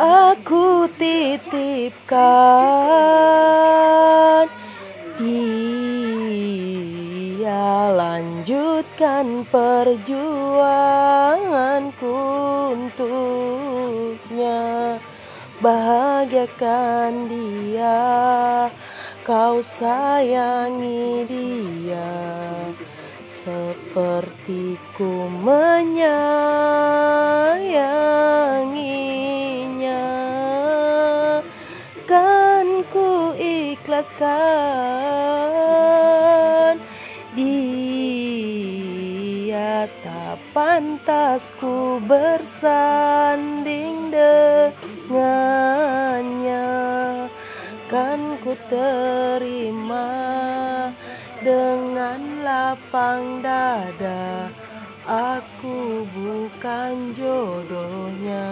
aku titipkan. Dia lanjutkan perjuanganku untuknya. Bahagiakan dia kau sayangi dia. Seperti ku menyayanginya ikhlaskan. Dia tak pantas ku bersanding dengannya. Kan ku terima dengan lapang dada. Aku bukan jodohnya.